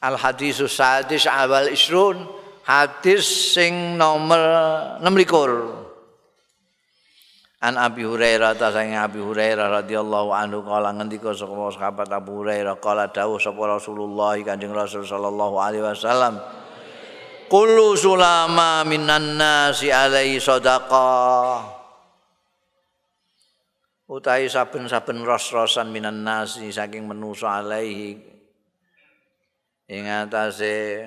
Al hadisus sadis awal isrun hadis sing nomor 26. An Abi Hurairah ta sang Abi Hurairah radhiyallahu anhu kala ngendika saka sahabat Abu Hurairah kala dawuh sapa Rasulullah Kanjeng Rasul sallallahu alaihi wasallam Kullu sulama minan nasi alaihi sadaqah Utai saben-saben ros-rosan minan nasi saking menusa alaihi ing atase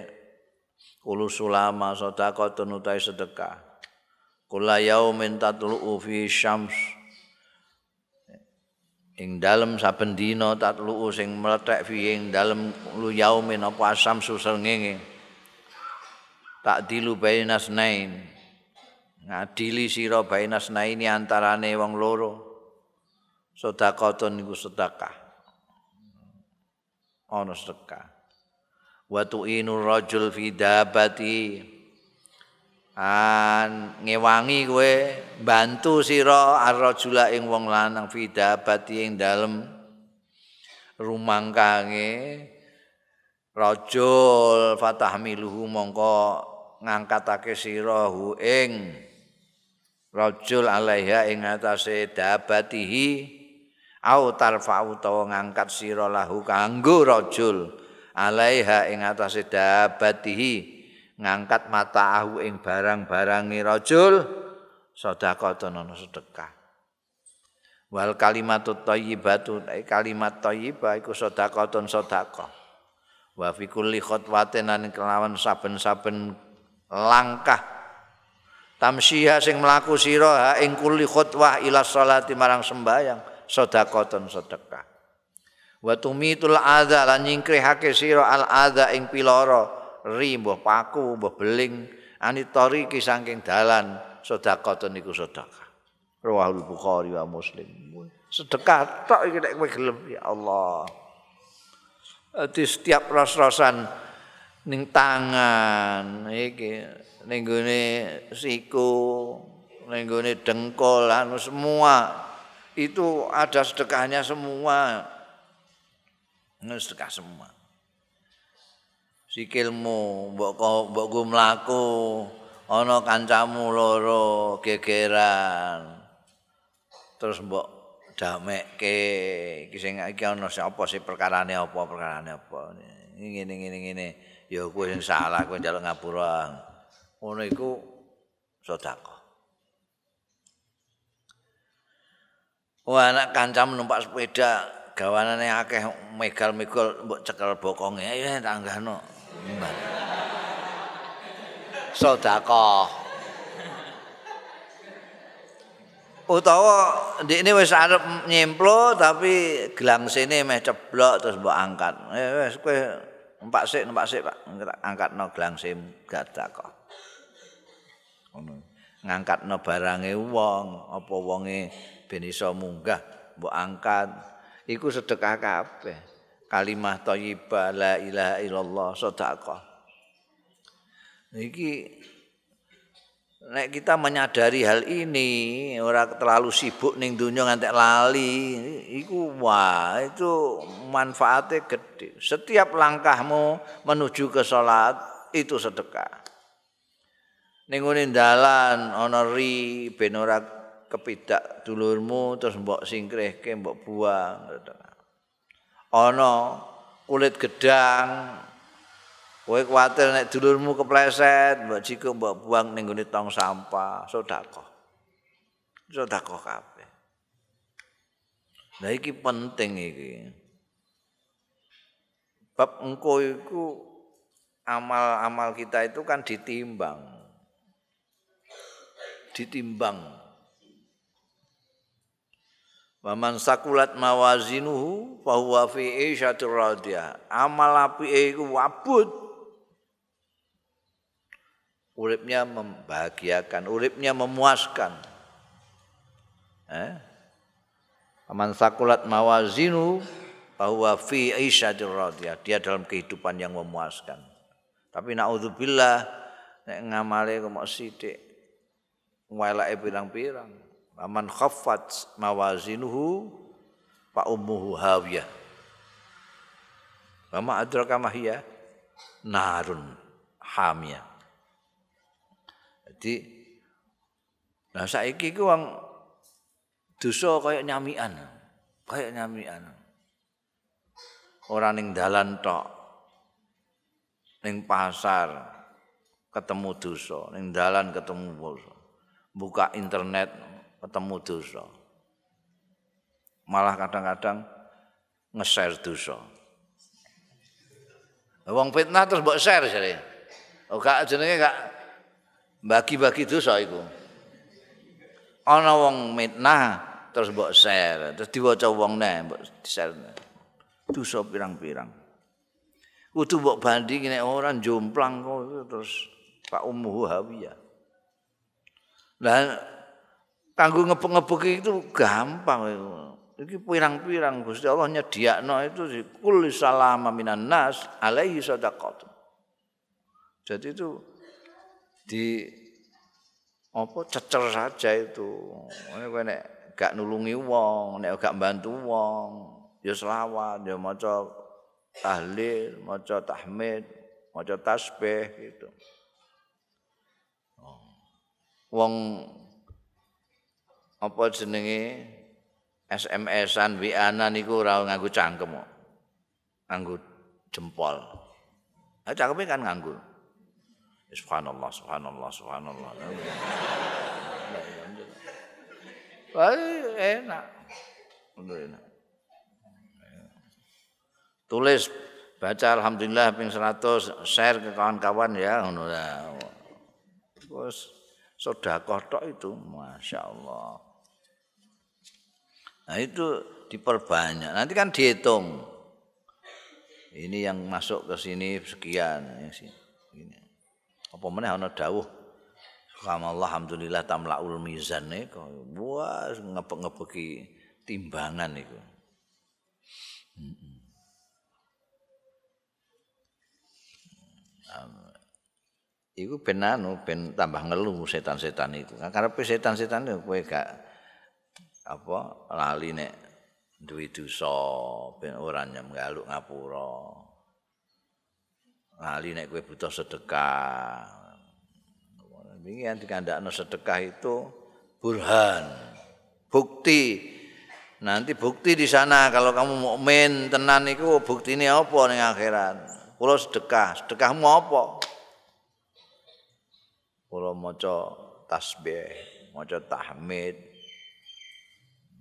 kulo sulama sedekah tunutai sedekah. Kula yaumin tatlu fi syams. Ing dalem saben dina tatlu sing meletek fi ing dalem lu yaumin apa asam susengenge tak dilu bainas nain. Ngadili sira bainas naini antarane wong loro. Sedekah niku sedekah. Ana sedekah wa tu'inur rajul fi dabati. An ngewangi kowe bantu sira ar-rajula ing wong lanang fi dabati ing dalem rumangkange. Rajul fatahmiluhu mongko ngangkatake sira hu ing rajul alaiha ing atase dabatihi au tarfa'u utawa ngangkat sira lahu kanggo rajul alaiha ing atase dabatihi ngangkat mata ahu ing barang-barange rajul sedekah ana sedekah. Wal kalimatut thayyibatu kalimat thayyibah iku sedekah sedekah. Wa fi kulli khotwatin kelawan saben-saben langkah. Tamsyiha sing mlaku sira ing kulli khotwah ila sholati marang sembayang sedekah sedekah wa tumitul adza lan nyingkrihake sira al adza ing piloro. Ri mbuh paku mbuh beling. Ki saking dalan sedekah niku sedekah. Rawahul bukhari wa muslim. Sedekah tok iki nek kowe gelem ya Allah. Di setiap ros-rosan ning tangan iki ning gone siku ning gone dengkul anu semua itu ada sedekahnya semua sedekah semua. Sikilmu mbok mbok go mlaku ana kancamu loro gegeran. Terus mbok damekke iki sing iki ana sapa sih perkarane apa perkarane apa. Ngene ngene ngene ya kowe sing salah kowe njaluk ngapura. Ngono iku sedekah. Wah anak kancam numpak sepeda gawanane akeh megal-megal mbok cekel bokonge. Ayo tanggano sedekah. Utawa ndekne wis arep nyemplo tapi gelang sini meh ceblok terus mbok angkat. Eh wis kowe numpak sik numpak sik Pak. Angkatno gelang sim gadakah ngono. Ngangkatno barange wong. Apa wonge ben iso munggah mbok angkat iku sedekah kabeh. Kalimah thayyibah la ilaha illallah sedekah. Iki nek kita menyadari hal ini, ora terlalu sibuk ning donya ngantek lali, iku wah itu manfaatnya gede. Setiap langkahmu menuju ke salat itu sedekah. Ning ngene dalan ana ri ben ora kepidak dulurmu terus mbok singkrihke mbok buang ana kulit gedang kowe kuwatir nek dulurmu kepleset mbok jiko mbok buang ning gone tong sampah sedekah. Sedekah kabeh. Nah iki penting iki. Bab engko iku amal-amal kita itu kan ditimbang. Ditimbang Waman sakulat mawazinuhu fahuwa fi isyatir radiyah. Amal api iku wabut. Uripnya membahagiakan, uripnya memuaskan. Eh? Waman sakulat mawazinuhu fahuwa fi isyatir radiyah. Dia dalam kehidupan yang memuaskan. Tapi na'udzubillah nek ngamale kok sithik. Walake pirang-pirang. Aman khaffat mawazinuhu fa ummuhu hawiyah. Wa ma adraka mahiyah. narun hamia. Jadi nah saiki ku wong dosa kaya nyamian. Kaya nyamian. Ora ning dalan tok. Ning pasar ketemu dosa, ning dalan ketemu dosa. Buka internet ketemu dosa. Malah kadang-kadang nge-share dosa. Wong fitnah terus mbok share jare. Oh gak jenenge gak bagi-bagi dosa iku. Ana wong fitnah terus mbok share, terus diwaca wong neh mbok share. Dosa pirang-pirang. Kudu mbok banding nek ora jomplang kok terus Pak Ummu Hawiyah. Lah kanggo ngepek-ngepeki itu gampang iki pirang-pirang Gusti Allah nyediakno itu kul salama minan nas alaihi sadaqat. Jadi itu di apa cecer saja itu. Kowe nek gak nulungi wong, nek gak bantu wong, ya selawat, ya maca tahlil, maca tahmid, maca tasbih gitu. Wong apa jenenge SMS-an WA-an niku ora nganggo cangkem. Nganggo jempol. Ah cangkeme kan nganggo. Subhanallah, subhanallah, subhanallah. Wah, enak. enak. Tulis baca alhamdulillah ping 100 share ke kawan-kawan ya ngono. Terus sedekah tok itu, masyaallah. Nah itu diperbanyak. Nanti kan dihitung. Ini yang masuk ke sini sekian. Ini. Apa mana ana dawuh. Allah alhamdulillah tamlaul mizan. Wah ngepek-ngepeki timbangan itu. Iku ben anu ben tambah ngeluh setan-setan itu. Karena setan-setan kowe gak apa? Lali nek duwe dosa ben ora nyemgaluk ngapura. Lali nek kowe butuh sedekah. Wingi dikandakno sedekah itu burhan bukti. Nanti bukti di sana kalau kamu mukmin tenan iku bukti ini apa ning akhirat? Kula sedekah sedekahmu apa? Kula maca tasbih maca tahmid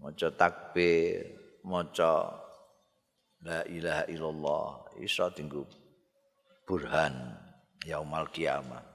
maca takbir, maca la ilaha illallah, iso tinggu burhan yaumal kiamah.